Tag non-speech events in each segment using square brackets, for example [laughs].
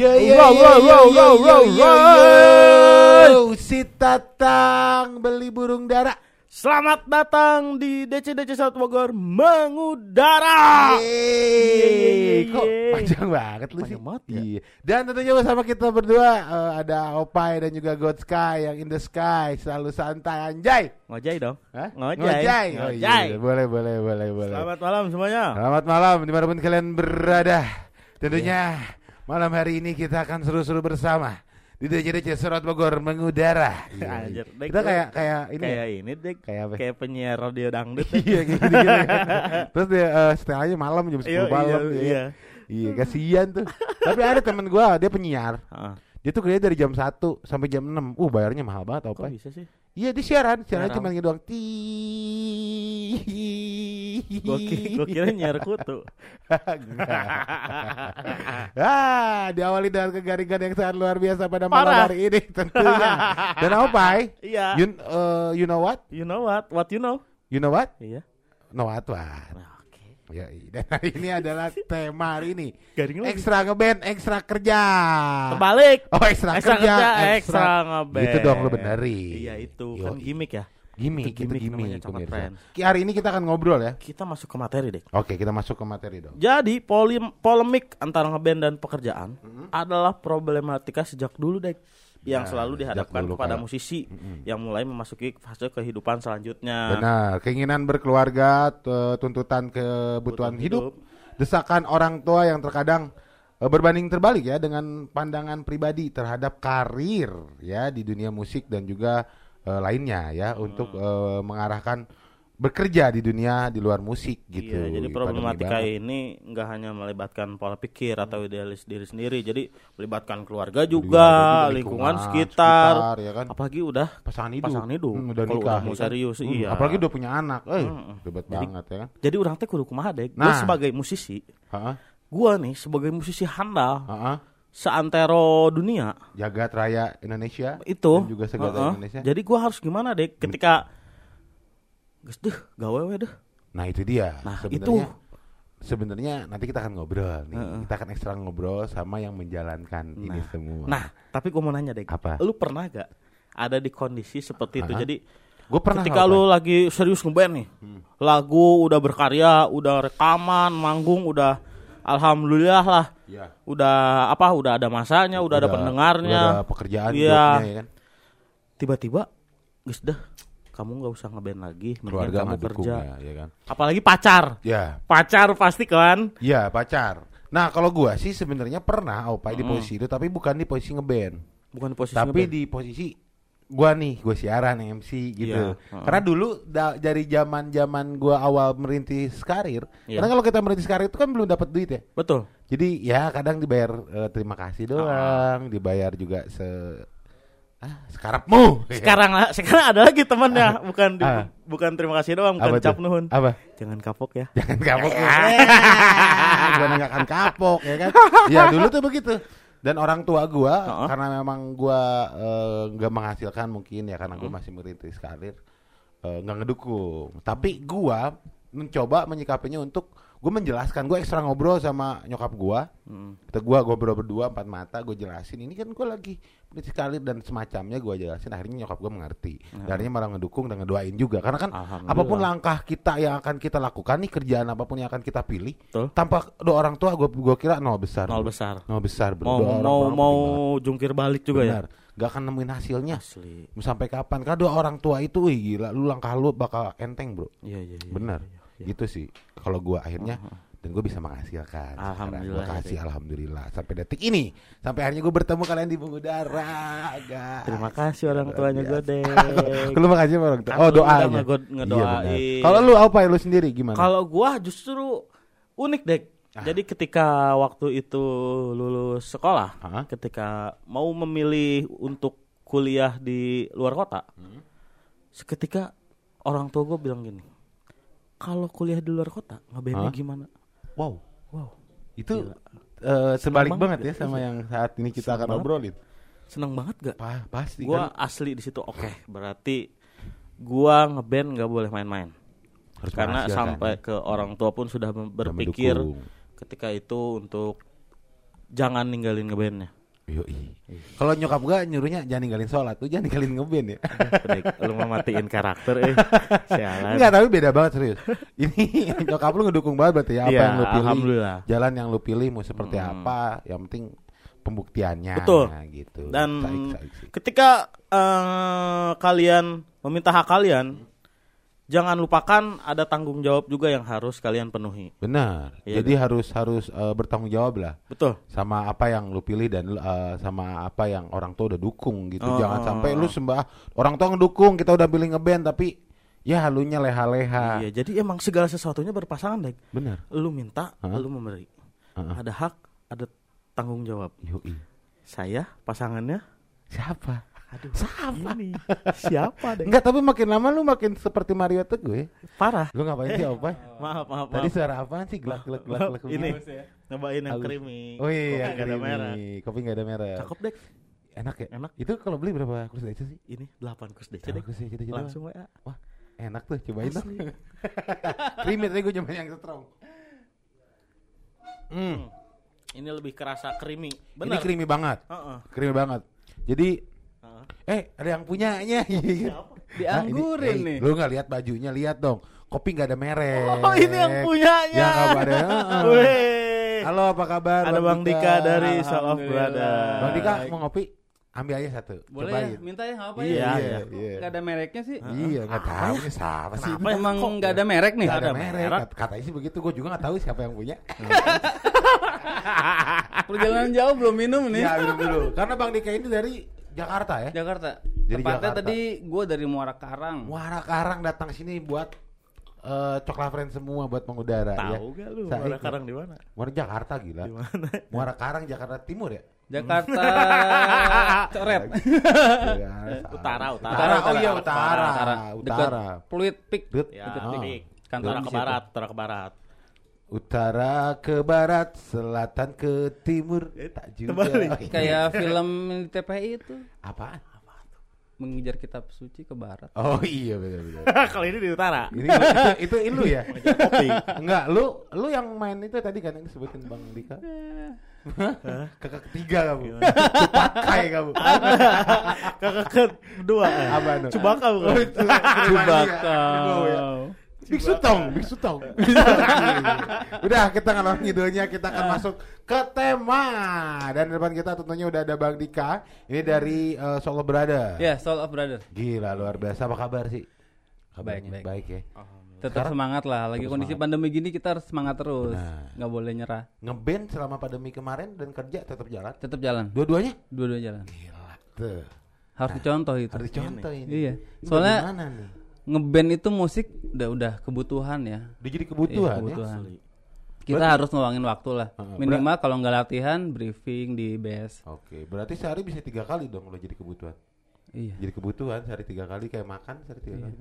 Yo yo Wow, yo wow, yo wow, yo yo Si Tatang beli burung dara Selamat datang di DCDC 1 Bogor mengudara. Yeay, Kok panjang banget lu sih Panjang banget ya. Iya Dan tentunya bersama kita berdua eh, Ada Opai dan juga God Sky Yang in the sky Selalu santai anjay Ngojai dong. Hah? Ngojai. Oh, Ngojai. iya, Boleh boleh boleh boleh Selamat malam semuanya. Selamat malam di mana pun kalian berada Tentunya malam hari ini kita akan seru-seru bersama di DJDC Surat Bogor mengudara. Iya, Anjir, iya. Dek, Kita kayak kayak ini. ya? Kayak ini deh. Kayak apa? Kayak penyiar radio dangdut. [laughs] Iya gitu, gitu kan. Terus dia eh, setelahnya malam jam 10 Iya, malam. iya, Iya, iya. Iya, kasihan tuh. Tapi ada temen gua, dia penyiar. Heeh. Dia tuh kerja dari jam 1 sampai jam 6. Uh, bayarnya mahal banget Kok apa? bisa sih? Iya, di siaran. Siaran. cuma gitu doang. Ti. Gua kira, gua kira nyiar kutu. ah, diawali dengan kegaringan yang sangat luar biasa pada malam Parah. hari ini tentunya. [laughs] Dan apa, Pai? Iya. You, uh, you know what? You know what? What you know? You know what? Iya. Know what what? Ya, dan hari [laughs] ini adalah tema hari ini. Garing lagi. Ekstra ngeband, ekstra kerja. Terbalik. Oh, ekstra, Ekstra kerja, kerja, ekstra ngeband. Gitu dong lu benerin. Iya itu Yoi. kan gimmick ya. Gimik, Itu gimmick sangat pemirsa. Hari ini kita akan ngobrol ya. Kita masuk ke materi deh. Oke, kita masuk ke materi dong. Jadi polemik antara ngeband dan pekerjaan Mm-hmm. adalah problematika sejak dulu deh yang Ya, selalu dihadapkan kepada kayak- musisi yang mulai memasuki fase kehidupan selanjutnya. Benar, keinginan berkeluarga, tuntutan kebutuhan hidup, hidup. desakan orang tua yang terkadang eh, berbanding terbalik ya dengan pandangan pribadi terhadap karir ya di dunia musik dan juga eh, lainnya ya Hmm. untuk eh, mengarahkan bekerja di dunia di luar musik gitu. Iya, jadi problematika ini nggak hanya melibatkan pola pikir atau idealis diri sendiri, jadi melibatkan keluarga juga, juga, lingkungan, lingkungan sekitar, sekitar, ya kan? apalagi udah pasangan hidup, pasangan hidup. Hmm, udah nikah, udah mau ya kan? serius, Hmm, iya. Apalagi udah punya anak, eh Hmm. ribet Jadi- banget ya kan? Jadi orang teh kudu kumaha deh. Nah. sebagai musisi, Ha-ha, gua nih sebagai musisi handal ha-ha. seantero dunia Jagat Raya Indonesia itu dan juga segala Heeh. Indonesia. Jadi gua harus gimana deh ketika Gus deh, gawe we deh. Nah itu dia. Nah, sebenarnya, sebenarnya nanti kita akan ngobrol nih. Heeh. Kita akan ekstra ngobrol sama yang menjalankan ini Nah. semua. Nah, tapi gua mau nanya deh. Apa? Lu pernah gak ada di kondisi seperti itu? Heeh. Jadi gue pernah ketika apa? lu lagi serius ngeband nih, Hmm. lagu udah berkarya, udah rekaman, manggung, udah alhamdulillah lah, Iya. udah apa? Udah ada masanya, udah, ada pendengarnya, udah ada pekerjaan Iya. ya kan. tiba-tiba, Gus dah, kamu nggak usah ngeband lagi, mendingan Keluarga kamu kerja. ya, ya kan. Apalagi pacar, Ya, pacar pasti kan? ya pacar. Nah kalau gua sih sebenarnya pernah opai di Mm-mm. posisi itu, tapi bukan di posisi ngeband, Bukan di posisi tapi ngeband. di posisi gua nih, gue siaran MC gitu. Iya, heeh. Karena dulu da- dari zaman zaman gua awal merintis karir, Iya. karena kalau kita merintis karir itu kan belum dapat duit ya. betul. Jadi ya kadang dibayar eh, terima kasih doang, dibayar juga se ah sekarapmu. [laughs] Sekarang lah, sekarang ada lagi temannya, bukan di- Ah. bukan terima kasih doang, bukan Apa cap nuhun. Apa? Jangan kapok ya. Jangan [laughs] kapok ya. Gimana nggak akan kapok ya kan? [laughs] Ya dulu tuh begitu. Dan orang tua gua Heeh. karena memang gua eh, nggak menghasilkan mungkin ya karena gua masih merintis karir eh, nggak ngedukung. Tapi gua mencoba menyikapinya untuk gue menjelaskan gue ekstra ngobrol sama nyokap gua Hmm. kita gua ngobrol berdua empat mata gue jelasin ini kan gue lagi merintis karir dan semacamnya gue jelasin akhirnya nyokap gue mengerti dan akhirnya malah ngedukung dan ngedoain juga karena kan apa pun langkah kita yang akan kita lakukan nih kerjaan apa pun yang akan kita pilih Betul. tanpa doa orang tua gue gua kira nol besar Nol besar. nol besar. Mau Doa orang mau tua mau jungkir balik juga benar ya. gak akan nemuin hasilnya Asli. mau sampai kapan karena doa orang tua itu wih gila lu langkah lu bakal enteng bro Iya iya iya. benar iya, iya. Gitu sih kalau gua akhirnya dan gue bisa menghasilkan Alhamdulillah, gue kasih ya. alhamdulillah sampai detik ini sampai akhirnya gue bertemu kalian di mengudara guys. Terima kasih orang tuanya gue deh. [laughs] Lu makasih orang tua. Kan Oh doanya. Iya, ngedoain. Kalau lu apa lu sendiri gimana? Kalau gua justru unik deh. Ah. Jadi ketika waktu itu lulus sekolah, Hah? ketika mau memilih untuk kuliah di luar kota, Hmm. seketika orang tua gue bilang gini, kalau kuliah di luar kota ngebandnya Hah? gimana? wow, Wow, itu Gila. eh, sebalik banget banget ya ya. sama yang saat ini kita Senang akan banget. obrolin. seneng banget gak? Pa- pasti Gua kan asli di situ. Oke, berarti gua ngeband nggak boleh main-main. Karena menghasilkan, sampai ya. ke orang tua pun sudah berpikir ketika itu untuk jangan ninggalin ngebandnya. Yoi. Kalau nyokap gua nyuruhnya jangan ninggalin sholat, tuh jangan ninggalin ngeband ya. Lu mau matiin karakter eh. [laughs] Sialan. Enggak, tapi beda banget serius. Ini [laughs] nyokap lu ngedukung banget berarti ya apa Iya, yang lu pilih. alhamdulillah. Jalan yang lu pilih mau seperti Hmm. apa, yang penting pembuktiannya Betul. gitu. Dan Saik, saik sih. ketika eh, kalian meminta hak kalian, jangan lupakan ada tanggung jawab juga yang harus kalian penuhi. Benar. Iya Jadi harus harus eh, bertanggung jawab lah Betul. sama apa yang lu pilih dan eh, sama apa yang orang tua udah dukung gitu. Oh. Jangan sampai lu sembah orang tua ngedukung, kita udah pilih ngeband tapi ya halunya leha-leha. Iya, jadi emang segala sesuatunya berpasangan, Dek. Benar. Lu minta, Hah? lu memberi. Heeh. Ada hak, ada tanggung jawab. Yoi. Saya pasangannya Siapa? Aduh, siapa nih? Siapa deh? Enggak, tapi makin lama lu makin seperti Mario Teguh ya. Parah. Lu ngapain sih apa? Maaf, maaf, Tadi maaf. suara apaan sih? Gelak gelak gelak gelak. Ini nyobain yang creamy. Oh iya, Kopi nggak ada merah. Kopi nggak ada merah. Cakep deh. Enak ya? Enak. Itu kalau beli berapa kursi aja sih? Ini 8 kurs DC Berapa deh. kursi aja Langsung WA. Wah, enak tuh. Cobain dong. [laughs] Creamy tadi gue nyobain yang strong. Hmm. Ini lebih kerasa creamy. Ini Benar. creamy banget. Heeh. Creamy banget. Jadi Eh ada yang punyanya. [laughs] Dianggurin Hah, ini- nih. Lu nggak lihat bajunya, lihat dong. Kopi nggak ada merek. Oh, ini yang punyanya. Ya nggak ada. [laughs] Halo, apa kabar? Ada Bang Dika dari Soul of. Brother. Bang Dika mau ngopi? Ambil aja satu. Boleh Cobain. ya, minta ya apa Iya, ya? iya, iya. Ada mereknya sih. Iya, nggak tahu ini siapa sih. Kenapa ya? Emang Kok nggak ada merek nih. Nggak ada merek. merek? Kat- Katanya sih begitu. Gue juga nggak tahu siapa yang punya. [laughs] Perjalanan jauh belum minum nih. Ya, minum dulu. Karena Bang Dika ini dari Jakarta ya. Jakarta. Jadi Tepatnya Jakarta. tadi gue dari Muara Karang. Muara Karang datang sini buat eh coklat friend semua buat mengudara ya. Tahu gak lu Saya Muara. Karang di mana? Muara Jakarta gila. Di mana? Muara Karang Jakarta Timur ya? Jakarta [laughs] coret. Ya, Utara, utara. Utara. Oh iya utara. Dekat Utara. Pluit Peak. Dut. Ya, Utara di ke barat, utara ke barat. Utara ke barat, selatan ke timur. Tak juga. Kayak film di TPI itu apaan? mengejar kitab suci ke barat. Oh iya benar benar. [laughs] Kalau ini di utara. Ini itu, itu lu ya? Kopi. Enggak, lu lu yang main itu tadi kan yang disebutin Bang Dika. Kakak ketiga kamu. Pakai kamu. Kakak kedua. eh. Apa? Cubaka bukan? Oh, ya. Biksu tong, biksu tong. [laughs] Udah kita ngalor ngidulnya kita akan masuk ke tema dan di depan kita tentunya udah ada Bang Dika. Ini dari eh, Solo Brother. Ya, Soul of Brother. Gila luar biasa apa kabar sih? Baik, Kabarnya baik. baik ya. Tetap Sekarang semangat lah. Lagi kondisi semangat. pandemi gini kita harus semangat terus. Nggak boleh nyerah. Ngeband selama pandemi kemarin dan kerja tetap jalan. Tetap jalan. Dua-duanya? Dua-dua jalan. Gila. Tuh. Harus dicontoh itu. Harus dicontoh ini. Iya. Ini Soalnya bagaimana nih? Ngeband itu musik udah udah kebutuhan ya. Udah jadi Iya, kebutuhan, kebutuhan. ya. Kita Berarti- harus ngeluangin waktu lah. Minimal kalau nggak latihan, briefing di base. Oke, berarti sehari bisa tiga kali dong lo jadi kebutuhan. Iya. Jadi kebutuhan sehari tiga kali kayak makan sehari tiga kali.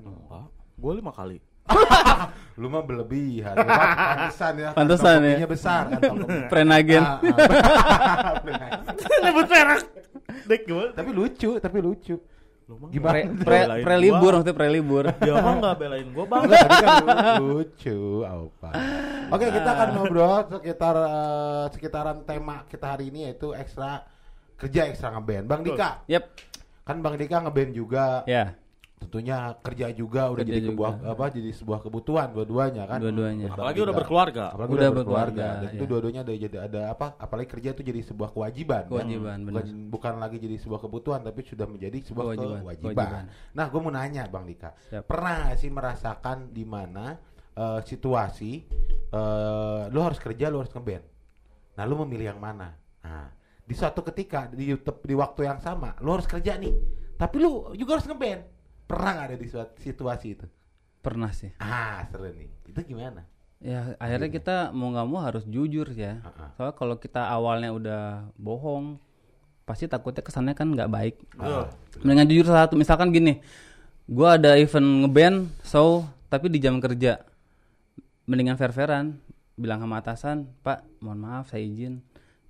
Gue lima kali. [laughs] Lu mah berlebihan. Pantesan ya. Pantesan ya. besar kopi. [laughs] Prenagen. Ah, ah. [laughs] Nyebut merek. Tapi lucu, tapi lucu. Gimana? Pre, pre, gua. pre-libur maksudnya pre-libur. [laughs] Dia mah nggak belain gue bang. Enggak, tadi kan [laughs] lucu, apa. Oke, kita akan ngobrol sekitar eh, sekitaran tema kita hari ini yaitu ekstra kerja ekstra ngeband. Bang Dika, Yap. kan Bang Dika ngeband juga. Ya, Tentunya kerja juga udah Kerja jadi juga. kebuah apa jadi sebuah kebutuhan dua-duanya kan. Dua-duanya. Apalagi udah berkeluarga. Apalagi Udah udah, berkeluarga, berkeluarga. Dan itu ya. dua-duanya ada jadi ada apa? Apalagi kerja itu jadi sebuah kewajiban. kan? Kewajiban, bukan, benar. bukan lagi jadi sebuah kebutuhan tapi sudah menjadi sebuah Kewajiban, kewajiban. kewajiban. Nah, gue mau nanya Bang Dika, Siap. pernah sih merasakan di mana eh, situasi eh lu harus kerja, lu harus ngeband. Nah, lu memilih yang mana? Nah, di suatu ketika di YouTube di waktu yang sama, lu harus kerja nih, tapi lu juga harus ngeband. Pernah ada di situasi itu? pernah sih. Ah, seru nih. Itu gimana? Ya, akhirnya kita mau nggak mau harus jujur ya. Ah. Soalnya kalau kita awalnya udah bohong, pasti takutnya kesannya kan nggak baik. Ah, Mendingan jujur satu, misalkan gini, gua ada event ngeband, so tapi di jam kerja, mendingan fair-fairan, bilang sama atasan, Pak, mohon maaf, saya izin,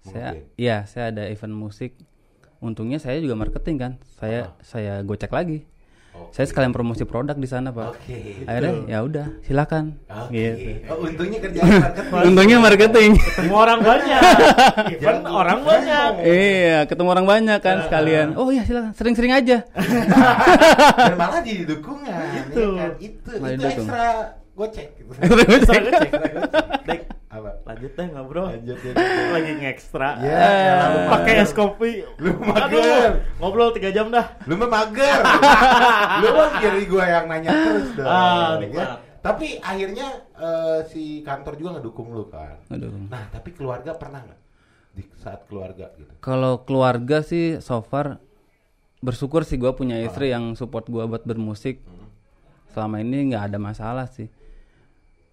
Mau saya, iya, saya ada event musik. Untungnya saya juga marketing kan, saya saya gocek lagi. Saya sekalian promosi produk di sana, Pak. Oke. Akhirnya ya udah, silakan. Oke. Gitu. Oh, untungnya kerjaan [laughs] marketing. Untungnya marketing. Ketemu orang banyak. [laughs] Even orang banyak. iya, ketemu orang banyak kan sekalian. Oh iya, silakan. Sering-sering aja. [laughs] Dan malah jadi dukungan. Itu. ya kan? Itu, Malah itu didukung. ekstra gocek gitu. Bisa ngecek. Dek, Apa? lanjut deh ngobrol. Lanjut [laughs] ya. Lagi ngekstra. Ya, lu Pakai es kopi. Lu mager. Ngobrol 3 jam dah. Lu mah mager. [laughs] lu mah jadi gua yang nanya terus dong. Ah, ya. Tapi akhirnya eh, si kantor juga ngedukung lu kan. Aduh. Nah, tapi keluarga pernah nggak di saat keluarga gitu? Kalau keluarga sih so far bersyukur sih gua punya istri yang support gua buat bermusik. Selama ini nggak ada masalah sih.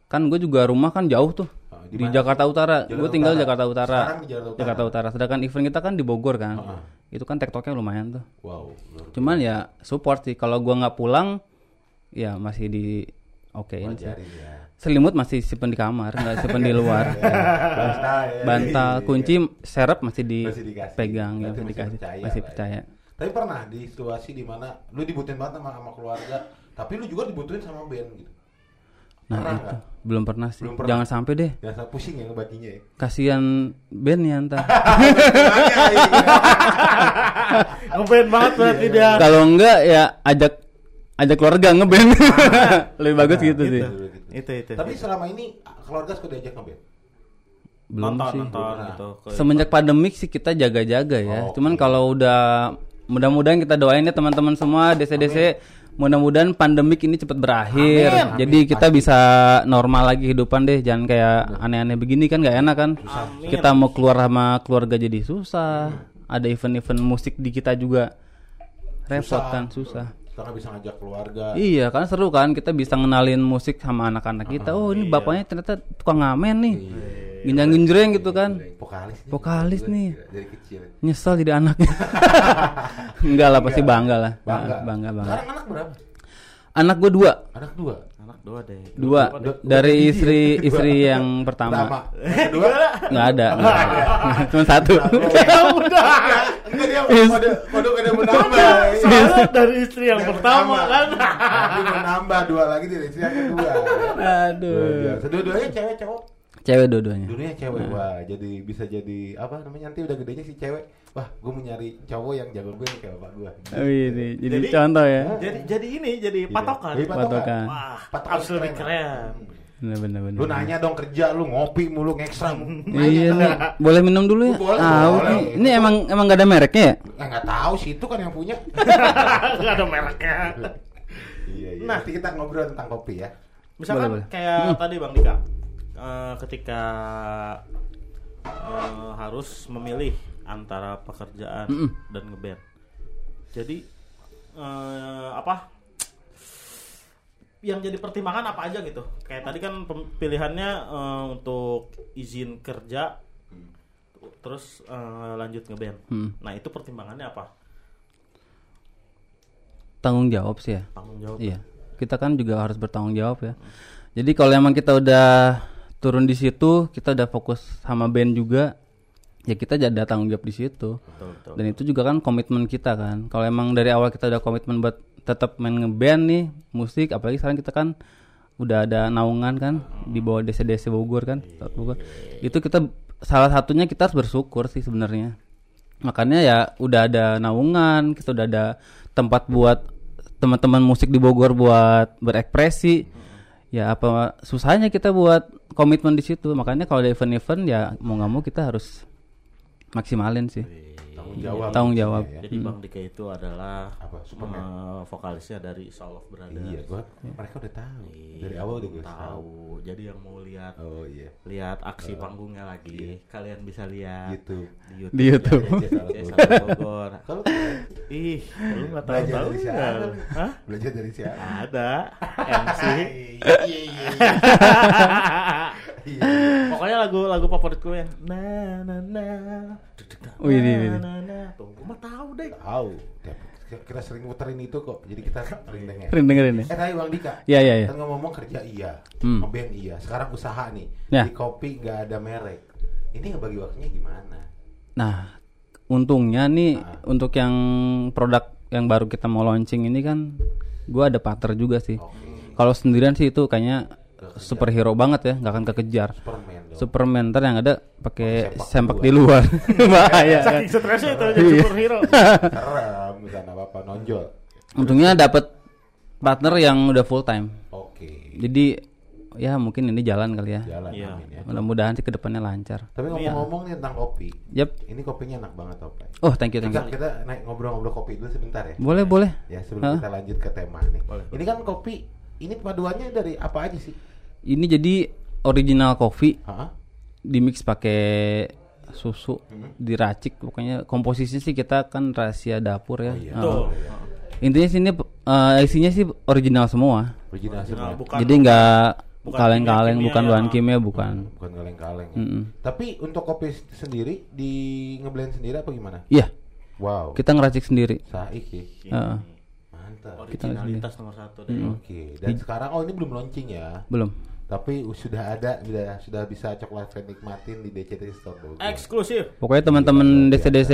Kan gue juga rumah kan jauh tuh. Di di? Jakarta Utara. Gue tinggal Utara. Jakarta Utara. Sekarang di Jakarta Utara. Jakarta Utara. Sedangkan event kita kan di Bogor kan. Ah. Itu kan tektoknya lumayan tuh. Wow. Cuman ya support sih. Kalau gua nggak pulang, ya masih di okein sih. Ya. Selimut masih simpen di kamar, nggak simpen di luar. [laughs] Bantal ya. Bantal, Iya. kunci, serep masih Masih dipegang, ya, Berarti masih masih dikasih, percaya masih ya. percaya. Tapi pernah di situasi di mana lu dibutuhin banget sama, sama keluarga, tapi lu juga dibutuhin sama band gitu. Nah Pernah itu nggak? belum pernah sih. Belum pernah. Jangan sampai deh. Jangan sampai pusing ya ngebaginya ya. Kasihan band ya ntar. [laughs] Ngeband banget berarti dia. Kalau enggak ya ajak ajak keluarga ngeband. [laughs] Lebih bagus gitu sih. Itu itu. Tapi selama ini keluarga suka diajak ngeband. Belum nonton sih. nonton Nah. gitu. Ke- Semenjak pandemik sih kita jaga-jaga ya. Oh, Cuman oke. kalau udah mudah-mudahan kita doain ya teman-teman semua DC-DC mudah-mudahan pandemik ini cepat berakhir. Amin, Jadi amin, kita pasti. bisa normal lagi kehidupan deh. Jangan kayak aneh-aneh begini kan nggak enak kan. Amin. Kita mau keluar sama keluarga jadi susah. Ada event-event musik di kita juga repot kan susah. Nggak bisa ngajak keluarga. Iya kan seru kan kita bisa ngenalin musik sama anak-anak kita. Oh ini bapaknya ternyata tukang ngamen nih. Ginjang-ginjreng gitu kan. Vokalis nih. Vokalis nih. gila, Dari kecil. Nyesel jadi anaknya. [laughs] Enggak lah pasti bangga lah. Bangga. Bangga bangga. Sekarang anak berapa? Anak gue dua. Anak dua. Anak dua deh. Dua Dua- dari dua istri istri Dua. yang pertama. Kedua. Nggak ada. nggak ada. [laughs] Cuma satu. udah. Enggak dia Is- kode kode kode menambah. Soalnya dari istri yang pertama kan. Menambah dua lagi di istri yang kedua. Aduh. Dua-duanya cewek cowok. Cewek dua-duanya. Dunia cewek wah jadi bisa jadi apa namanya nanti udah gedenya si cewek wah gue mau nyari cowok yang jago gue nih kayak bapak gue Oh, ini jadi Jadi- contoh ya. Jadi jadi ini jadi patokan. Jadi Patokan. Wah, Patokan harus lebih keren. Bener bener bener. lu nanya dong kerja lu ngopi mulu ngekstra Iya nih, boleh minum dulu ya? Boleh, Ah, boleh. ini emang emang gak ada mereknya ya? eh, nggak tahu sih itu kan yang punya [laughs] Enggak ada mereknya. iya iya Nah. nanti kita ngobrol tentang kopi ya Misalkan Boleh, boleh. kayak tadi Bang Dika, eh, ketika eh, harus memilih antara pekerjaan Mm-mm. dan ngeband. Jadi eh, apa? Yang jadi pertimbangan apa aja gitu? Kayak tadi kan pilihannya eh, untuk izin kerja, terus eh, lanjut ngeband. Hmm. Nah itu pertimbangannya apa? Tanggung jawab sih ya. Tanggung jawab. Iya. Kita kan juga harus bertanggung jawab ya. Jadi kalau emang kita udah turun di situ, kita udah fokus sama band juga, ya kita jadi ada tanggung jawab di situ. Betul, betul. Dan itu juga kan komitmen kita kan. Kalau emang dari awal kita udah komitmen buat tetap main ngeband nih musik, apalagi sekarang kita kan udah ada naungan kan di bawah desa-desa Bogor kan, Kota Bogor. Itu kita salah satunya kita harus bersyukur sih sebenarnya. Makanya ya udah ada naungan, kita udah ada tempat buat teman-teman musik di Bogor buat berekspresi. Ya apa susahnya kita buat komitmen di situ. Makanya kalau ada event-event ya mau nggak mau kita harus maksimalin sih. Tanggung jawab Tanggung jawab. ya. Jadi Bang Dika itu adalah Apa, Superman? eh, vokalisnya dari Soul of Brothers. iya gua mereka udah tahu dari awal udah tahu tahu. Jadi yang mau lihat oh iya lihat aksi panggungnya lagi, kalian bisa lihat gitu di YouTube. Di YouTube. Ya, ya, Bogor. kalau Ih, [laughs] lu nggak tahu belajar tahu dari nggak? siapa Hah? belajar dari siapa Ada [laughs] MC. iya iya iya iya [laughs] Pokoknya lagu lagu favorit gue yang na na na. Wih, [laughs] ini, ini. na, na, na. Tuh, gue mah tahu deh. tahu kita sering muterin itu kok jadi kita sering denger Sering dengerin ya? eh tadi bang Dika Iya iya iya. kan ngomong kerja iya Hmm. ngeband iya sekarang usaha nih Ya. di kopi nggak ada merek ini ngebagi waktunya gimana Nah, untungnya nih Ah. untuk yang produk yang baru kita mau launching ini kan Gua ada partner juga sih. Kalau sendirian sih itu kayaknya superhero banget ya, nggak akan kekejar. Superman dong. Superman ntar yang ada pakai sempak di luar. [laughs] Bahaya kan. Saking stresnya itu jadi Iya. superhero. [laughs] Serem bukan apa-apa nonjol. Untungnya dapat partner yang udah full time. Oke. Jadi ya mungkin ini jalan kali ya. Jalan Iya. amin ya. Mudah-mudahan sih ke depannya lancar. Tapi ngomong-ngomong nih tentang kopi. Yap. Ini kopinya enak banget Opai. Oh thank you thank Kita, you. kita naik ngobrol-ngobrol kopi dulu sebentar ya. Boleh boleh. Ya sebelum Hah? kita lanjut ke tema nih. Ini kan kopi, ini paduannya dari apa aja sih? Ini jadi original coffee Hah? di mix pakai susu diracik pokoknya komposisinya sih kita kan rahasia dapur ya. iya. Uh, intinya sini uh, isinya sih original semua. Original Original, semua. bukan Jadi nggak kaleng-kaleng, bukan ya. bahan kimia, bukan. Bukan kaleng-kaleng. ya. Mm-mm. Tapi untuk kopi sendiri di ngeblend sendiri apa gimana? Iya, Wow. kita ngeracik sendiri. Saik ya. Heeh. Mantap. Originalitas nomor satu deh. Oke. Dan sekarang oh ini belum launching ya. Belum. Tapi sudah ada, sudah sudah bisa coklat friend nikmatin di DCT Store Bogor. Eksklusif. Pokoknya teman-teman DC-DC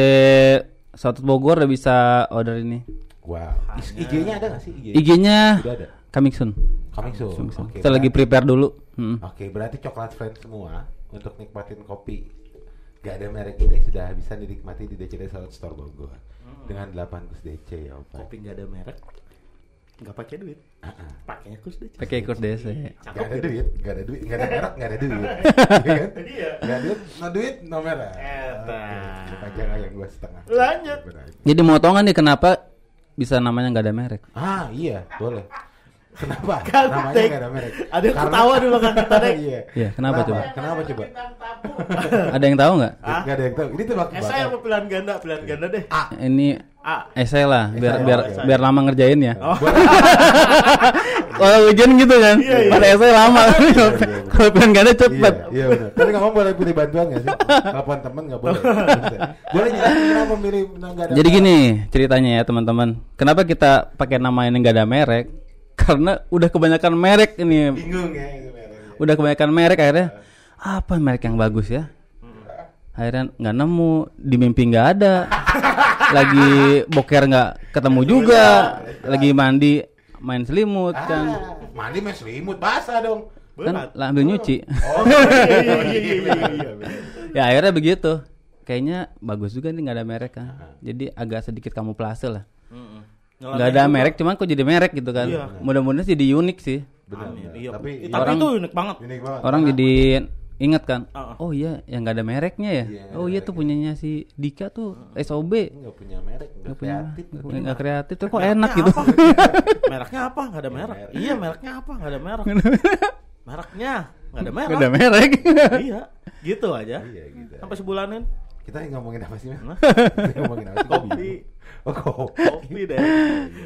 Sautet Bogor udah bisa order ini. Wow. IG-nya ada nggak sih? IG? IG-nya Sudah ada. coming soon. Coming soon. Coming soon. Oke, Kita lagi prepare dulu. Mm. Oke, berarti coklat friend semua untuk nikmatin kopi gak ada merek ini sudah bisa dinikmati di DCD Salad Store Bogor dengan 8 kus DC ya Opa. Kopi nggak ada merek. Nggak pakai duit. Pakai kus deh. Pakai ikut DC. Gak ada duit, gak ada duit, gak ada merek, gak ada duit. Iya kan? Iya. Gak ada duit, no duit, no merek. Eta. Oke, Panjang yang gua setengah. Lanjut. Jadi mau tau nggak nih kenapa bisa namanya nggak ada merek? Ah iya, boleh. Kenapa? [laughs] Kan, Namanya gak ada merek. Ada yang ketawa di belakang kita, Dek. Iya. Iya, kenapa coba? Kenapa coba? [laughs] Ada yang tahu nggak? Ah? Gak ada yang tahu. Ini tebak Esai apa pilihan ganda? Pilihan ganda deh. Ini A. esai lah, biar Esai, biar oh, esai. biar lama ngerjain ya. Oh. [laughs] Kalau ujian gitu kan, Iya, iya. pada esai lama. iya. Kalau pengen gak ada cepet. Iya, iya benar. Tapi ngomong boleh pilih bantuan gak sih? Telepon temen gak boleh. Boleh jelasin kenapa milih nggak ada? Jadi gini ceritanya ya teman-teman. Kenapa kita pakai nama ini nggak ada merek? Karena udah kebanyakan merek ini. bingung ya itu mereknya. Udah kebanyakan merek akhirnya apa merek yang bagus ya? Akhirnya nggak nemu, di mimpi nggak ada. [laughs] Lagi boker nggak ketemu juga. Lagi mandi main selimut kan. Ah, mandi main selimut basah dong. Kan lah ambil nyuci. Oh, Iya iya iya iya iya. [laughs] ya akhirnya begitu. Kayaknya bagus juga nih nggak ada merek kan. Jadi agak sedikit kamuflase lah. Nggak ada merek, cuman kok jadi merek gitu kan. Iya. Mudah-mudahan jadi unik sih. benar. Iya. Tapi Tapi, orang- itu unik banget. unik banget. Orang jadi ingat kan. Ah. Oh iya, yang nggak ada mereknya ya. Iya, nggak oh iya tuh punyanya si Dika tuh SOB. nggak punya merek, nggak punya, kreatif. nggak kreatif tuh kok Mereknya enak gitu. [laughs] apa? mereknya apa? Nggak ada merek. Iya, mereknya apa? Nggak ada merek. Mereknya nggak ada merek. Nggak ada merek. [laughs] iya, gitu aja. Iya gitu. Sampai sebulanin Kita ngomongin apa sih, ngomongin apa sih? Kopi. Oh, kopi. kopi deh.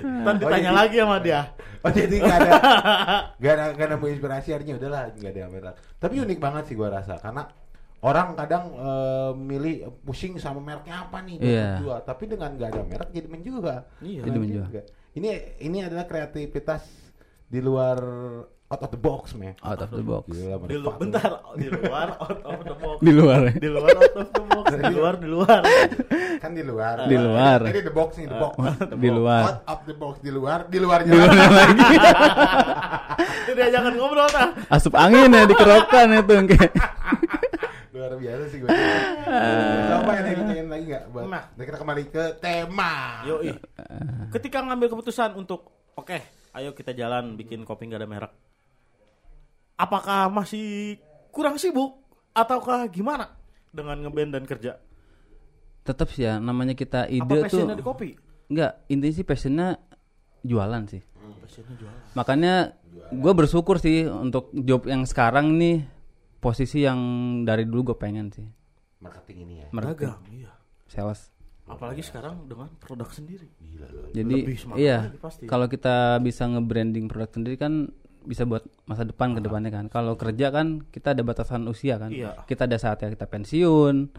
Ntar ditanya jadi- lagi sama dia. Oh jadi nggak ada [laughs] nggak ada nggak nemu inspirasi artinya udahlah nggak ada yang merek. Tapi unik banget sih gua rasa karena orang kadang eh, milih pusing sama mereknya apa nih buat Iya. menjual. Tapi dengan nggak ada merek jadi menjual. Iya. Jadi menjual. juga. Ini ini adalah kreativitas di luar out of the box, man. Out of the box. Gila, Di lu, bentar, di luar out of the box. Di luar ya. Di luar out of the box. Di luar di luar. kan di luar. Di luar. Ini the box nih, the box. Di luar. Out of the box di luar, di luarnya. Di luar lagi. Itu [laughs] dia jangan ngobrol tah. Asup angin ya dikerokan itu kayak. luar biasa sih gue. Coba yang ditanyain lagi nggak? Buat Nah. nah, kita kembali ke tema. Yoi. Ketika ngambil keputusan untuk oke, ayo kita jalan bikin kopi nggak ada merek. Apakah masih kurang sibuk ataukah gimana dengan ngeband dan kerja? Tetap sih ya namanya kita Apa ide tuh. passionnya di kopi? Enggak, intinya sih passionnya jualan sih. Passionnya jualan. Makanya gue bersyukur sih untuk job yang sekarang nih posisi yang dari dulu gue pengen sih. Marketing ini ya. Marketing, Dagang, iya. sales. Apalagi sekarang dengan produk sendiri. Gila loh. Jadi Lebih iya, kalau kita bisa nge-branding produk sendiri kan bisa buat masa depan ke depannya kan. Kalau kerja kan kita ada batasan usia kan. Iya. Kita ada saatnya kita pensiun.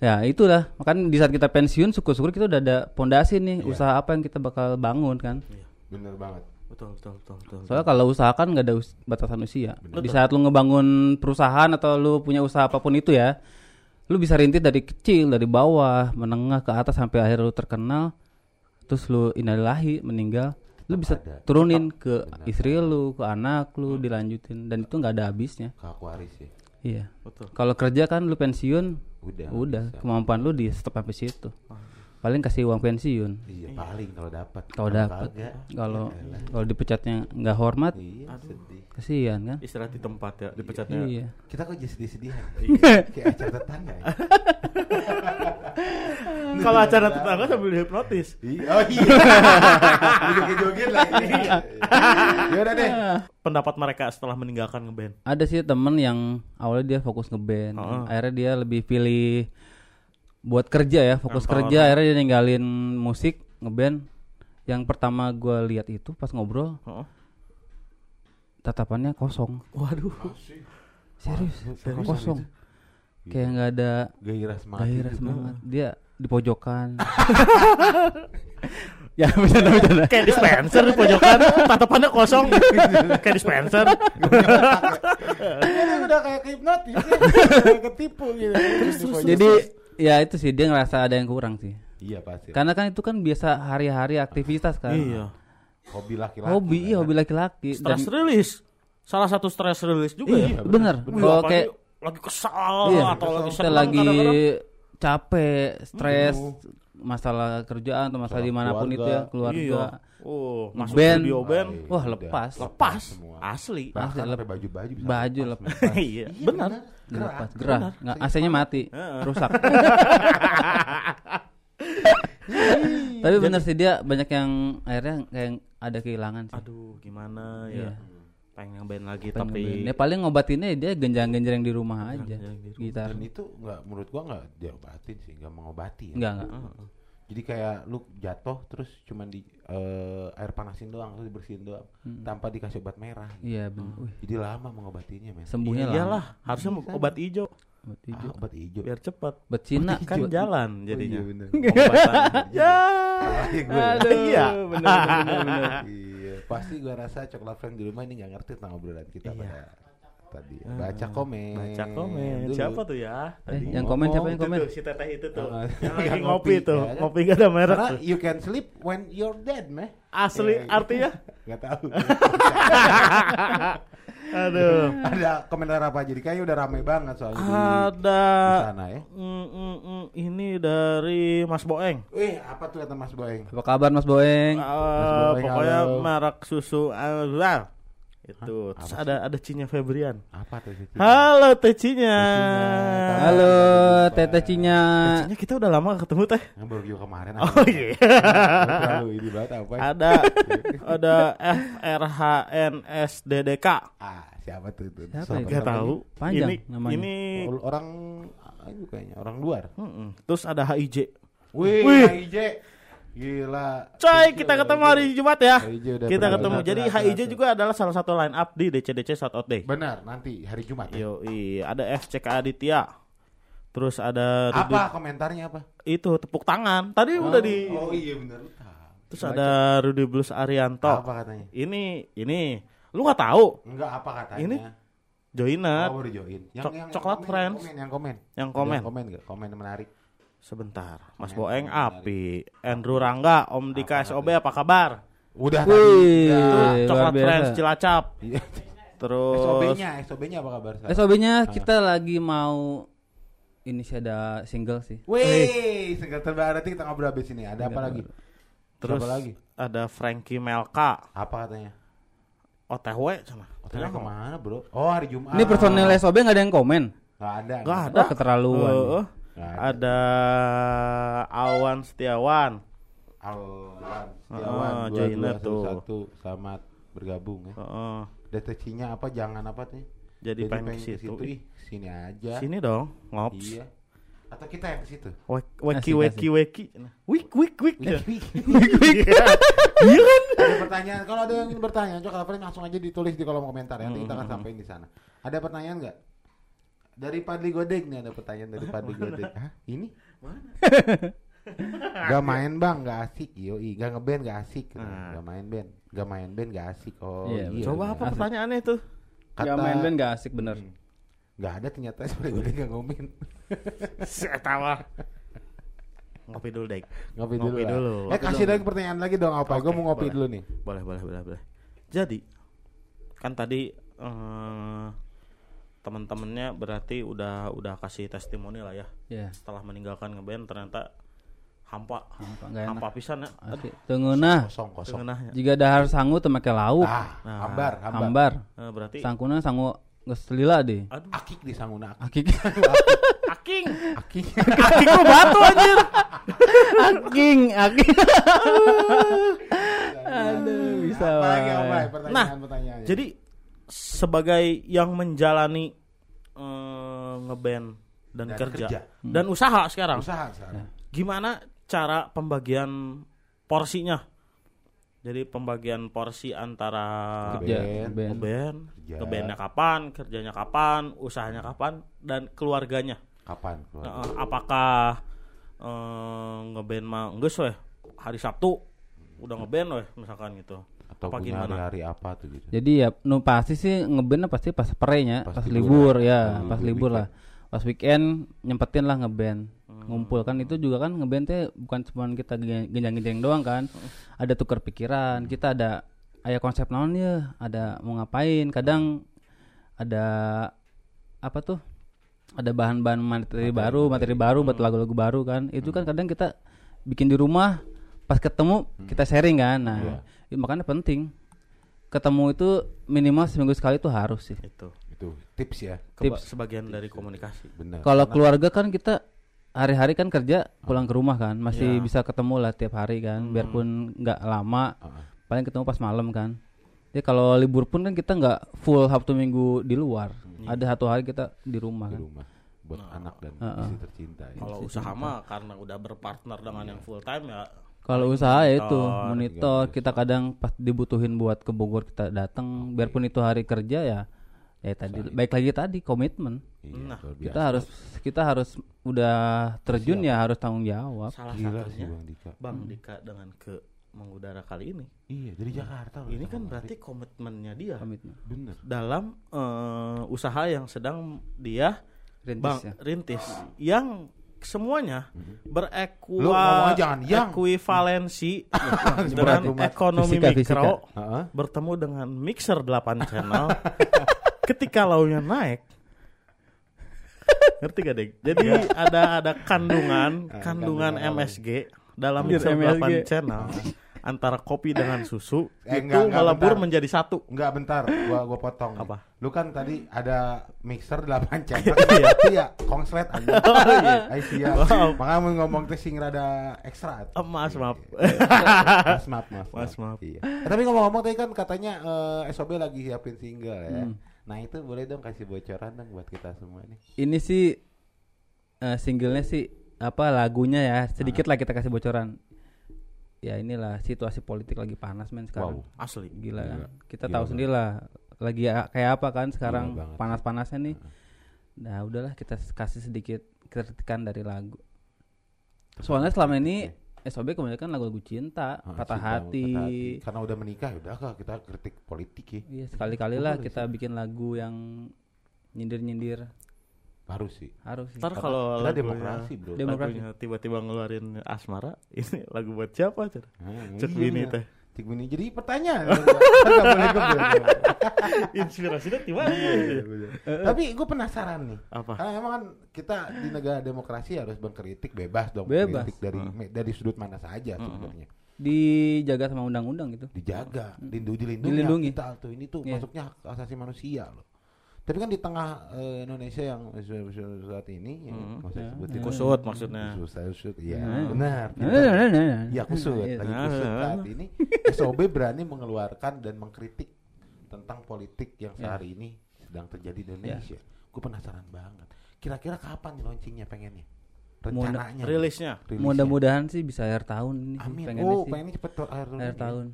Ya itulah, makanya di saat kita pensiun syukur-syukur kita udah ada pondasi nih, usaha apa yang kita bakal bangun kan. Iya. Bener banget. Betul, betul, betul, betul. Soalnya kalau usaha kan nggak ada us- batasan usia. Di saat lu ngebangun perusahaan atau lu punya usaha apa pun itu ya, lu bisa rintis dari kecil, dari bawah, menengah ke atas sampai akhir lu terkenal, terus lu innalillahi meninggal. Lu bisa Ada. turunin ke istri lu ke anak lu dilanjutin dan itu nggak ada habisnya Ke Aquarius ya. iya Betul. kalau kerja kan lu pensiun Udah. udah bisa. kemampuan lu di stop sampai situ paling kasih uang pensiun Iya, paling kalau dapat. kalau dapat kalau kalau dipecatnya nggak hormat Iya, sedih. kasihan kan Istirahat di tempat ya, dipecatnya. iya Kita kok jadi. Iya. [laughs] Kayak acara tetangga ya. [laughs] Kalau acara tetangga sambil hipnotis. Iya, Oh iya. [laughs] Joget-joget lah. Iya. Ya udah deh. Pendapat mereka setelah meninggalkan ngeband. ada sih temen yang awalnya dia fokus ngeband Heeh. akhirnya dia lebih pilih buat kerja ya fokus kerja akhirnya dia ninggalin musik ngeband yang pertama gua lihat itu pas ngobrol Heeh. tatapannya kosong Waduh. serius Serius kosong gitu? kayak nggak ada Gairah semangat. gairah gitu. semangat dia di pojokan [laughs] ya bercanda bercanda Kayak dispenser di pojokan, tatapannya kosong. Kayak dispenser. Ini udah kayak hipnotis ya. Kayak ketipu gitu. jadi ya itu sih dia ngerasa ada yang kurang sih Iya pasti. karena kan itu kan biasa hari-hari aktivitas kan Iya. Hobi laki-laki. hobi iya kan. hobi laki-laki dan Stress release. Salah satu stress release juga ya. iya bener Wih, kalau kayak lagi kesal iya, atau lagi kita senang lagi. Capek stres masalah kerjaan atau masalah Masalah di mana pun itu ya keluarga. keluarga Iya. Oh, masuk Band. studio band. Ay, Wah, udah. lepas. Lepas. semua. Asli. Bahkan Asli, sampai baju-baju bisa baju lepas. lepas [laughs] Iya, benar. lepas gerah nggak AC-nya mati rusak [laughs] tapi bener sih dia banyak yang akhirnya kayak ada kehilangan sih Aduh, gimana ya? Iya. Pengen band lagi Pengen tapi ngeband. ya paling ngobatinnya dia genjang-genjang di rumah aja Genjang di rumah. gitar Dan itu nggak menurut gua nggak diobatin sih, nggak mengobati. Ya. enggak enggak Jadi kayak lu jatuh terus cuman di eh, air panasin doang, terus dibersihin doang, tanpa dikasih obat merah. iya bener Wih, Jadi lama mengobatinya, men. sembuhnya Iya, lah iyalah, harusnya obat hijau obat Ah, hijau obat hijau. biar cepat. obat Cina Kan jalan jadinya. Oh, iya bener. Pengobatan. ya. Iya, gue [laughs] ya. Aduh, Iya. bener, bener, bener. Iya, pasti gua rasa coklat friend di rumah ini nggak ngerti tentang obrolan kita Iya. pada tadi. Baca komen. Baca komen. dulu. Siapa tuh ya? Eh, yang komen siapa yang komen tuh, si teteh itu tuh. Ah, yang lagi ngopi ngopi, tuh. ya kan? Ngopi gak ada merek Karena tuh. you can sleep when you're dead, meh. Asli Iya, artinya? [laughs] Gak tahu. [laughs] Aduh. [laughs] Ada komentar apa jadi kayaknya udah rame banget soalnya di, Ada di sana ya. Mm, mm, mm, ini dari Mas Boeng. Wih, apa tuh kata Mas Boeng? apa kabar Mas Boeng Ah, Boeng, pokoknya halo. merek susu Azal. Itu. Terus ada ada Cinya Febrian. Apa tuh? Halo Cinya. halo Teteh Cinya Teh Cinya kita udah lama ketemu Teh. Yang baru juga kemarin. Oh iya. Terlalu ini banget apa? ya? ada ada FRHNSDDK. Ah, siapa tuh itu? Siapa itu? Gak tahu. Panjang ini namanya. ini Oh, Orang kayaknya orang luar. Mm-mm. Terus ada HIJ. Wih, Wih. HIJ. Gila. Coy, kita ketemu hari Jumat ya. Kita ketemu. Jadi HIJ juga adalah salah satu line up di DCDC Shout Out Day. Benar, nanti hari Jumat. ya? Yo, ada FCK Aditya. Terus ada Rudy- Apa komentarnya apa? itu tepuk tangan. Tadi udah di Oh iya benar. Terus ada Rudy Blues Arianto. Apa katanya? Ini ini lu nggak tahu Enggak apa katanya? Ini joiner Oh, baru join. Yang, yang, Coklat yang komen, Friends. Yang komen, yang komen. yang komen. Yang komen enggak? Komen menarik. Sebentar. Mas Boeng api. Andrew Rangga, Om Dika Apa SOB apa kabar? Udah Wih. tadi. Coklat. Friends Cilacap. Iya. Terus SOB-nya, SOB-nya apa kabar? SOB-nya kita lagi mau ini sih ada single sih. Wih, segala terbaru nanti kita ngobrol abis ini. Ada apa Single lagi? terus Siapa lagi? ada Frankie Melka, Apa katanya? OTW sana. Hotelnya ke mana bro? Oh hari Jumat. Ini personil SOB nggak ada yang komen. Nggak ada. Gak ada. Oh, keterlaluan. Heeh. Nggak ada. ada Awan Setiawan. Alwan, Setiawan, dua joiner tuh. satu selamat bergabung ya. Heeh. Deteksinya apa? Jangan apa nih? Jadi pengen ke situ. Ih, sini aja. Sini dong, ngops. Iya. Atau kita yang ke situ. Wek- Weki weki weki. Wik wik wik. Wih, [laughs] Iya Iya kan? ada pertanyaan kalau ada yang bertanya coba langsung aja ditulis di kolom komentar ya nanti kita akan sampaikan di sana ada pertanyaan nggak dari Padli Godek nih ada pertanyaan dari Padli [laughs] Godek Hah? ini [laughs] Gak main bang, gak asik Yoi, gak ngeband gak asik Nah. Gak main band Gak main band gak asik Oh Iya, iya, Coba apa pertanyaannya itu? Gak main band gak asik bener. Gak ada ternyata [laughs] Padli Godek gak ngomongin Saya tawa. ngopi dulu deh. Ngopi dulu. Ngopi dulu. Eh Ngopi kasih lagi pertanyaan lagi dong apa? Gue Oke, mau ngopi boleh. dulu nih. Boleh, boleh, boleh, boleh. Jadi kan tadi eh, teman-temannya berarti udah udah kasih testimoni lah ya. Ya, Setelah meninggalkan ngeband ternyata hampa, hampa hampa pisan ya. Asli. Tunggu nah, Kosong kosong. Tengenahnya. jika dahar sangu teu make lauk. Ah, Nah. hambar, hambar. Hambar. Eh, berarti Sangkuna sangu geus lila deh. aduh, Akik di sanguna. Akik. [laughs] aking. Akik. aking mah batu anjir. Aking, aking. Aduh, bisa. Apa lagi wae. apa? Nah, Pertanyaan-pertanyaannya. Jadi sebagai yang menjalani eh, ngeband dan, Dan kerja, kerja. dan usaha sekarang, usaha sekarang. gimana cara pembagian porsinya? Jadi pembagian porsi antara Kerja, Ngeband. band. ngebandnya kapan, kerjanya kapan, usahanya kapan, dan keluarganya. Kapan? keluar? Nah, apakah eh, ngeband mah geus weh hari Sabtu udah ngeband weh misalkan gitu. Atau apa punya hari-hari apa tuh gitu. Jadi ya nu pasti sih ngeband pasti pas perenya, Pas pas, libur ya. ya, Hmm, pas libur lah. Pas weekend nyempetin lah ngeband. Ngumpul kan itu juga kan ngeband teh bukan cuma kita genjang-genjang doang kan. Ada tukar pikiran, kita ada aya konsep naon ya, ada mau ngapain. Kadang ada apa tuh? Ada bahan-bahan materi, baru, materi baru buat lagu-lagu baru kan. Itu kan kadang kita bikin di rumah pas ketemu kita sharing kan. Nah, itu makanya penting ketemu itu minimal seminggu sekali itu harus sih. Itu. Itu tips ya. Keba- sebagian dari komunikasi. Benar. Kalau keluarga kan kita hari-hari kan kerja pulang ke rumah kan masih Iya. bisa ketemu lah tiap hari kan biarpun nggak lama Ah, paling ketemu pas malam kan. Jadi kalau libur pun kan kita nggak full Sabtu Minggu di luar. Ada satu hari kita di rumah di kan. rumah buat anak dan Heeh. istri tercinta ya. Kalau usaha mah karena udah berpartner dengan yang full time ya Kalau usaha ya itu monitor, monitor. kita kadang pas dibutuhin buat ke Bogor kita datang biarpun itu hari kerja ya ya tadi baik lagi tadi komitmen. Iya, Nah, kita harus kita harus udah terjun ya harus tanggung jawab. Salah Gila sih satunya Bang Dika. Bang Dika dengan ke mengudara kali ini. Iya, dari Jakarta loh. Ini kan berarti komitmennya dia. Komitmen. Bener. dalam eh, usaha yang sedang dia Rintis bang ya. rintis yang semuanya yang. berekuivalensi [laughs] dengan Berat rumah. ekonomi Fisika, mikro fisika. Heeh. bertemu dengan mixer 8 channel [laughs] ketika launya naik ngerti gak dek jadi ada ada kandungan kandungan MSG dalam mixer 8 MSG. channel antara kopi dengan susu Eh, itu enggak, enggak, melebur bentar. menjadi satu Enggak bentar, gua gua potong. nih. Apa? Lu kan tadi ada mixer 8 channel. [laughs] Itu ya konslet aja. [laughs] Oh, iya. Siap. Wow. Makanya mau ngomong teh sing rada ekstra. Eh, maaf maaf Mas maaf, maaf. Mas, [laughs] maaf. Iya. Eh, tapi ngomong-ngomong tadi kan katanya eh, SOB lagi siapin single ya. Hmm. Nah, itu boleh dong kasih bocoran dong buat kita semua nih. ini sih eh, singlenya sih apa lagunya ya sedikit lah kita kasih bocoran ya inilah situasi politik lagi panas men sekarang. Wow. asli. Gila kan? Kita Gila tahu banget. sendiri lah lagi kayak apa kan sekarang Gila panas-panasnya nih. Nah udahlah kita kasih sedikit kritikan dari lagu. Soalnya selama ini SOB kebanyakan lagu-lagu cinta Ah, patah cinta, hati patah hati. Karena udah menikah udah kah kita kritik politik ya. iya sekali-kali lah kita bikin lagu yang nyindir-nyindir Harus sih. harus sih ntar kalau lagunya- demokrasi, Bro. Demokrasi. lagunya tiba-tiba ngeluarin asmara [laughs] ini lagu buat siapa Cer? Hmm, Cek iya. Bini teh Cek Bini. Jadi pertanyaan. [laughs] Enggak boleh gue inspirasinya tiba Tapi gue penasaran nih. apa Karena emang kan kita di negara demokrasi harus mengkritik bebas dong. Bebas. Kritik dari me- dari sudut mana saja sebenarnya. dijaga sama undang-undang gitu Dijaga, lindu dilindungi. Dilindungi. Kita tuh ini tuh Iya. masuknya hak asasi manusia loh. Tapi kan di tengah eh, Indonesia yang saat ini, ya, usah Ya. sebutin. kusut maksudnya Kusut, kusut, iya Hmm. benar. Nah, nah, nah, nah, nah. Iya kusut, Iya. lagi Nah, kusut nah, saat ini SOB berani mengeluarkan dan mengkritik tentang politik yang Ya. sehari ini sedang terjadi di Indonesia. Gue penasaran banget. Kira-kira kapan nih launchingnya pengennya? Rencananya. rilisnya rilisnya. Mudah-mudahan sih bisa akhir tahun ini sih, Amin. pengennya oh, sih. pengennya cepet tuh akhir, akhir tahun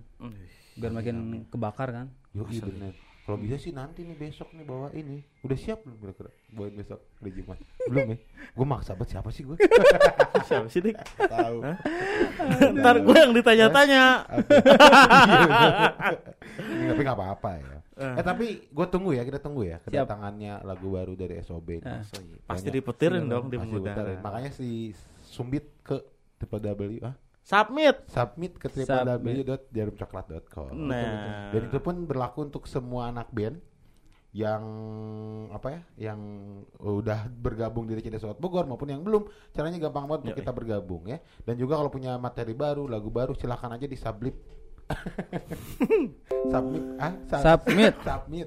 biar makin kebakar kan. Yo iya bener. Kalau bisa sih nanti nih besok nih bawa ini. Udah siap belum kira-kira? Bawain besok hari Jumat. belum ya? Gue maksa banget siapa sih gue? [laughs] siapa sih dik Tahu. ntar gue yang ditanya-tanya tapi nggak apa-apa ya. Eh tapi gue tunggu ya, kita tunggu ya kedatangannya lagu baru dari SOB. ini. Ah. pasti Banyak. diputirin Iya, dong di putarin. Makanya si Sumbit ke www ah, Submit. submit ke www.jarumcoklat.com. Nah. Dan itu pun berlaku untuk semua anak band yang apa ya, yang udah bergabung di CD Sobat Bogor maupun yang belum. Caranya gampang banget untuk kita bergabung ya. Dan juga kalau punya materi baru, lagu baru silahkan aja di submit. [laughs] submit ah Sub- Submit. [laughs] submit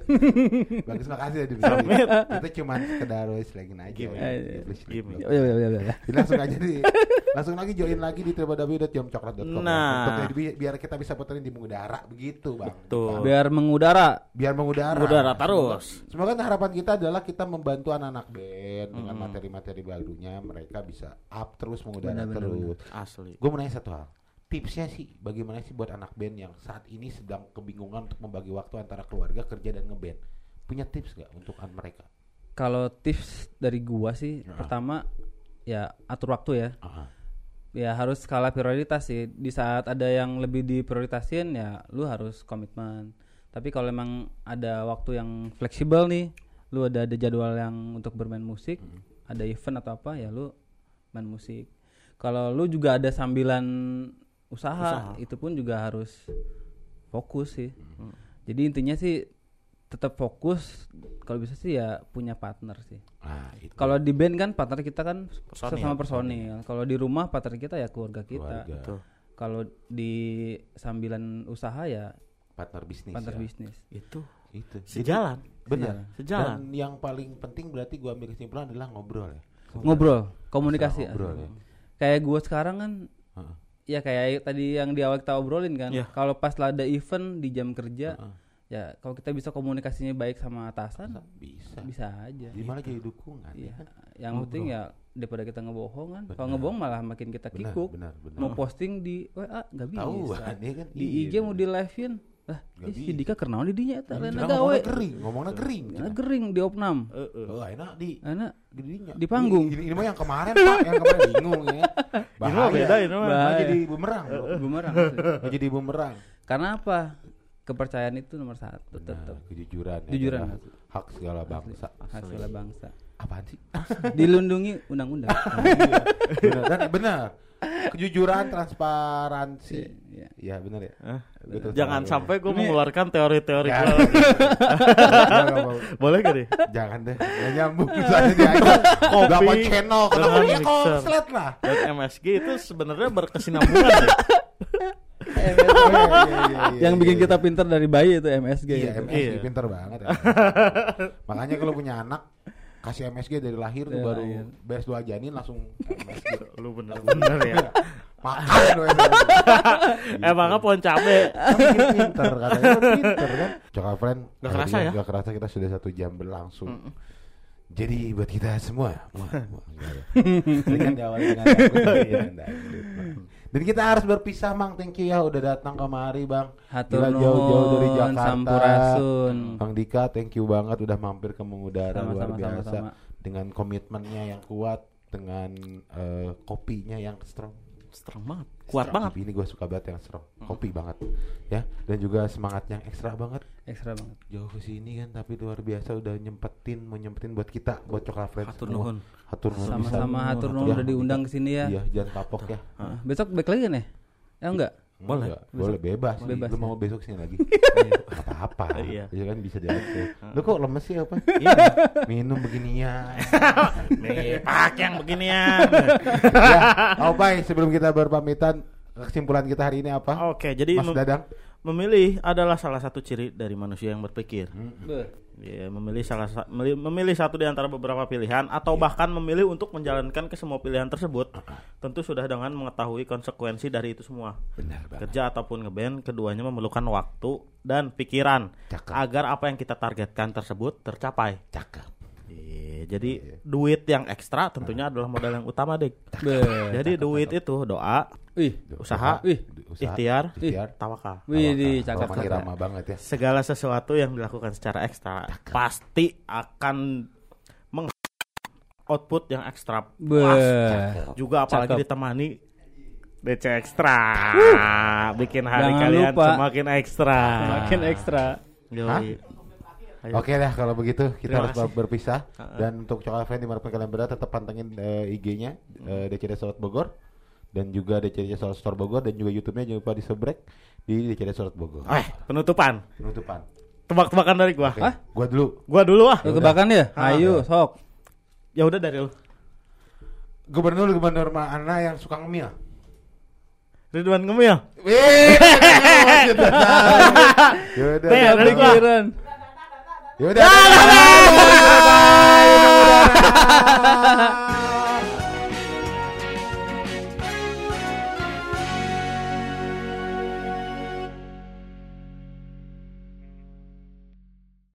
bagus makasih ya di submit itu cuma sekedar wes lagi aja Gimik. ya. Gimik. Oh, iya, iya, iya, iya. Jadi langsung aja di langsung lagi join lagi di www.jamcoklat.com Nah. untuk ya, bi- biar kita bisa puterin di mengudara begitu bang Betul. Biar mengudara. biar mengudara Udara terus. semoga harapan kita adalah kita membantu anak-anak band dengan Hmm. materi-materi barunya mereka bisa up terus mengudara benar, terus Asli. gue mau nanya satu hal tipsnya sih bagaimana sih buat anak band yang saat ini sedang kebingungan untuk membagi waktu antara keluarga kerja dan ngeband punya tips nggak untuk an mereka Kalau tips dari gua sih, Ya. pertama ya atur waktu ya. Aha. Ya harus skala prioritas sih. Di saat ada yang lebih diprioritasin ya lu harus komitmen. Tapi kalau emang ada waktu yang fleksibel nih, lu ada ada jadwal yang untuk bermain musik, Hmm. ada event atau apa ya lu main musik. Kalau lu juga ada sambilan usaha, Usaha. itu pun juga harus fokus sih. Hmm. Jadi intinya sih tetap fokus kalau bisa sih ya punya partner sih. Nah, itu Kalau di band kan partner kita kan Personil. sama personil. Kalau di rumah partner kita ya keluarga kita. Kalau di sambilan usaha ya partner bisnis partner ya. bisnis. Itu itu sejalan. benar Sejalan. dan yang paling penting berarti gua ambil kesimpulan adalah ngobrol ya Ngobrol, komunikasi. Ngobrol ya. Kayak gua sekarang kan Heeh. Ya kayak tadi yang di awal kita obrolin kan. Iya. Kalau pas lah ada event di jam kerja Heeh. ya kalau kita bisa komunikasinya baik sama atasan bisa bisa aja. di mana jadi dukungan Iya. ya kan? Yang penting ya daripada kita ngebohong kan. Kalau Benar. ngebohong malah makin kita benar kikuk. benar benar Mau posting di WA nggak bisa. kan ya kan di Iya, IG mau di live-in Nggak ih, si. Dika di dinya eta? Lain gawe. Ngomongnya kering ngomongnya kering. Karena gering di opnam. Heeh. oh enak di. Anak di dinya. Di panggung. ini, ini mah yang kemarin pak. Yang kemarin bingung ya. [laughs] Ini mah beda, ini mah. Bahaya. jadi bumerang bumerang. Jadi bumerang. Karena apa? Kepercayaan itu nomor satu tetap Nah, kejujuran ya Jujuran. adalah hak segala bangsa. Hasil bangsa apaan sih [laughs] dilindungi undang-undang [laughs] benar dan benar kejujuran transparansi Iya. ya benar ya? Betul, Jangan sampai gue mengeluarkan teori-teori Ya. gue. Boleh gak nih? jangan deh nggak nyambung soalnya dia nggak mau channel ya mixer. konslet lah Dan MSG itu sebenarnya berkesinambungan ya. [laughs] Iya, iya, iya, yang iya, bikin iya. kita pinter dari bayi itu MSG Iya, itu. MSG Iya. pinter banget. ya. Makanya kalau punya anak kasih MSG dari lahir tuh Dari baru lahir. beres dua janin langsung MSG. [laughs] Lu bener-bener ya. Makan dong [laughs] Emangnya pohon cabe. Kan pinter katanya kan pinter kan. Coklat friend. Nggak kerasa ya? Nggak kerasa kita sudah satu jam berlangsung. Jadi buat kita semua. Dan kita harus berpisah, Mang. Thank you ya udah datang kemari, Bang. Hatur jauh-jauh dari Jakarta. sampurasun. Bang Dika, thank you banget udah mampir ke Mengudara luar Sama-sama, biasa sama-sama. dengan komitmennya yang kuat, dengan eh, kopinya yang strong. Strong banget. Kuat Strong. banget. Ini gue suka banget yang strong, kopi banget, ya. Dan juga semangat yang ekstra banget. ekstra banget Jauh ke sini kan, tapi luar biasa udah nyempetin, mau nyempetin buat kita, buat coklat friends Hatur nuhun. Hatur nuhun sama-sama hatur nuhun Ya, udah diundang ke sini ya Iya, jangan kapok ya. Besok balik lagi kan ya ya enggak Boleh. Enggak, boleh bebas. Bebas Lu ya. mau besok sini lagi? [laughs] Nggak apa-apa. Iya. Ya kan bisa diatur. Lu kok lemes sih apa? Iya. Minum beginian. [laughs] Nih, pak yang beginian. ya, oh bye. Sebelum kita berpamitan, kesimpulan kita hari ini apa? Oke, jadi Mas Dadang. Memilih adalah salah satu ciri dari manusia yang berpikir. Beuh. Ya, memilih salah sa- memilih satu di antara beberapa pilihan atau bahkan memilih untuk menjalankan ke semua pilihan tersebut. Tentu sudah dengan mengetahui konsekuensi dari itu semua. Benar banget. Kerja ataupun ngeband, keduanya memerlukan waktu dan pikiran Cakep. agar apa yang kita targetkan tersebut tercapai. Cakep. Iya, jadi duit yang ekstra tentunya adalah modal yang utama, Dik. Jadi duit itu doa, wih usaha, Wih. Usaha, ikhtiar, ikhtiar. tawakal. wih Irama banget ya. segala sesuatu yang dilakukan secara ekstra pasti akan meng output yang ekstra juga apalagi Cakep. ditemani DC ekstra bikin hari Jangan kalian lupa. semakin ekstra makin ekstra Yoi. Oke dah kalau begitu kita Terima harus kasih. berpisah dan untuk Coklat Friend di mana pun kalian berada tetap pantengin eh, IG-nya eh, DCD Sobat Bogor dan juga DCD Surat Store Bogor dan juga YouTube-nya jangan lupa di subscribe di DCD Surat Bogor. Eh, penutupan. Penutupan. Tebak-tebakan dari gua. Oke, gua dulu. Gua dulu ah. Ya? Ah, Ayo, sok. Ya udah dari lu. Gubernur gubernur mana yang suka ngemil? Ridwan Ngemil. Wih, Yaudah, Nih, yaudah, dari gua. Yaudah. Yaudah.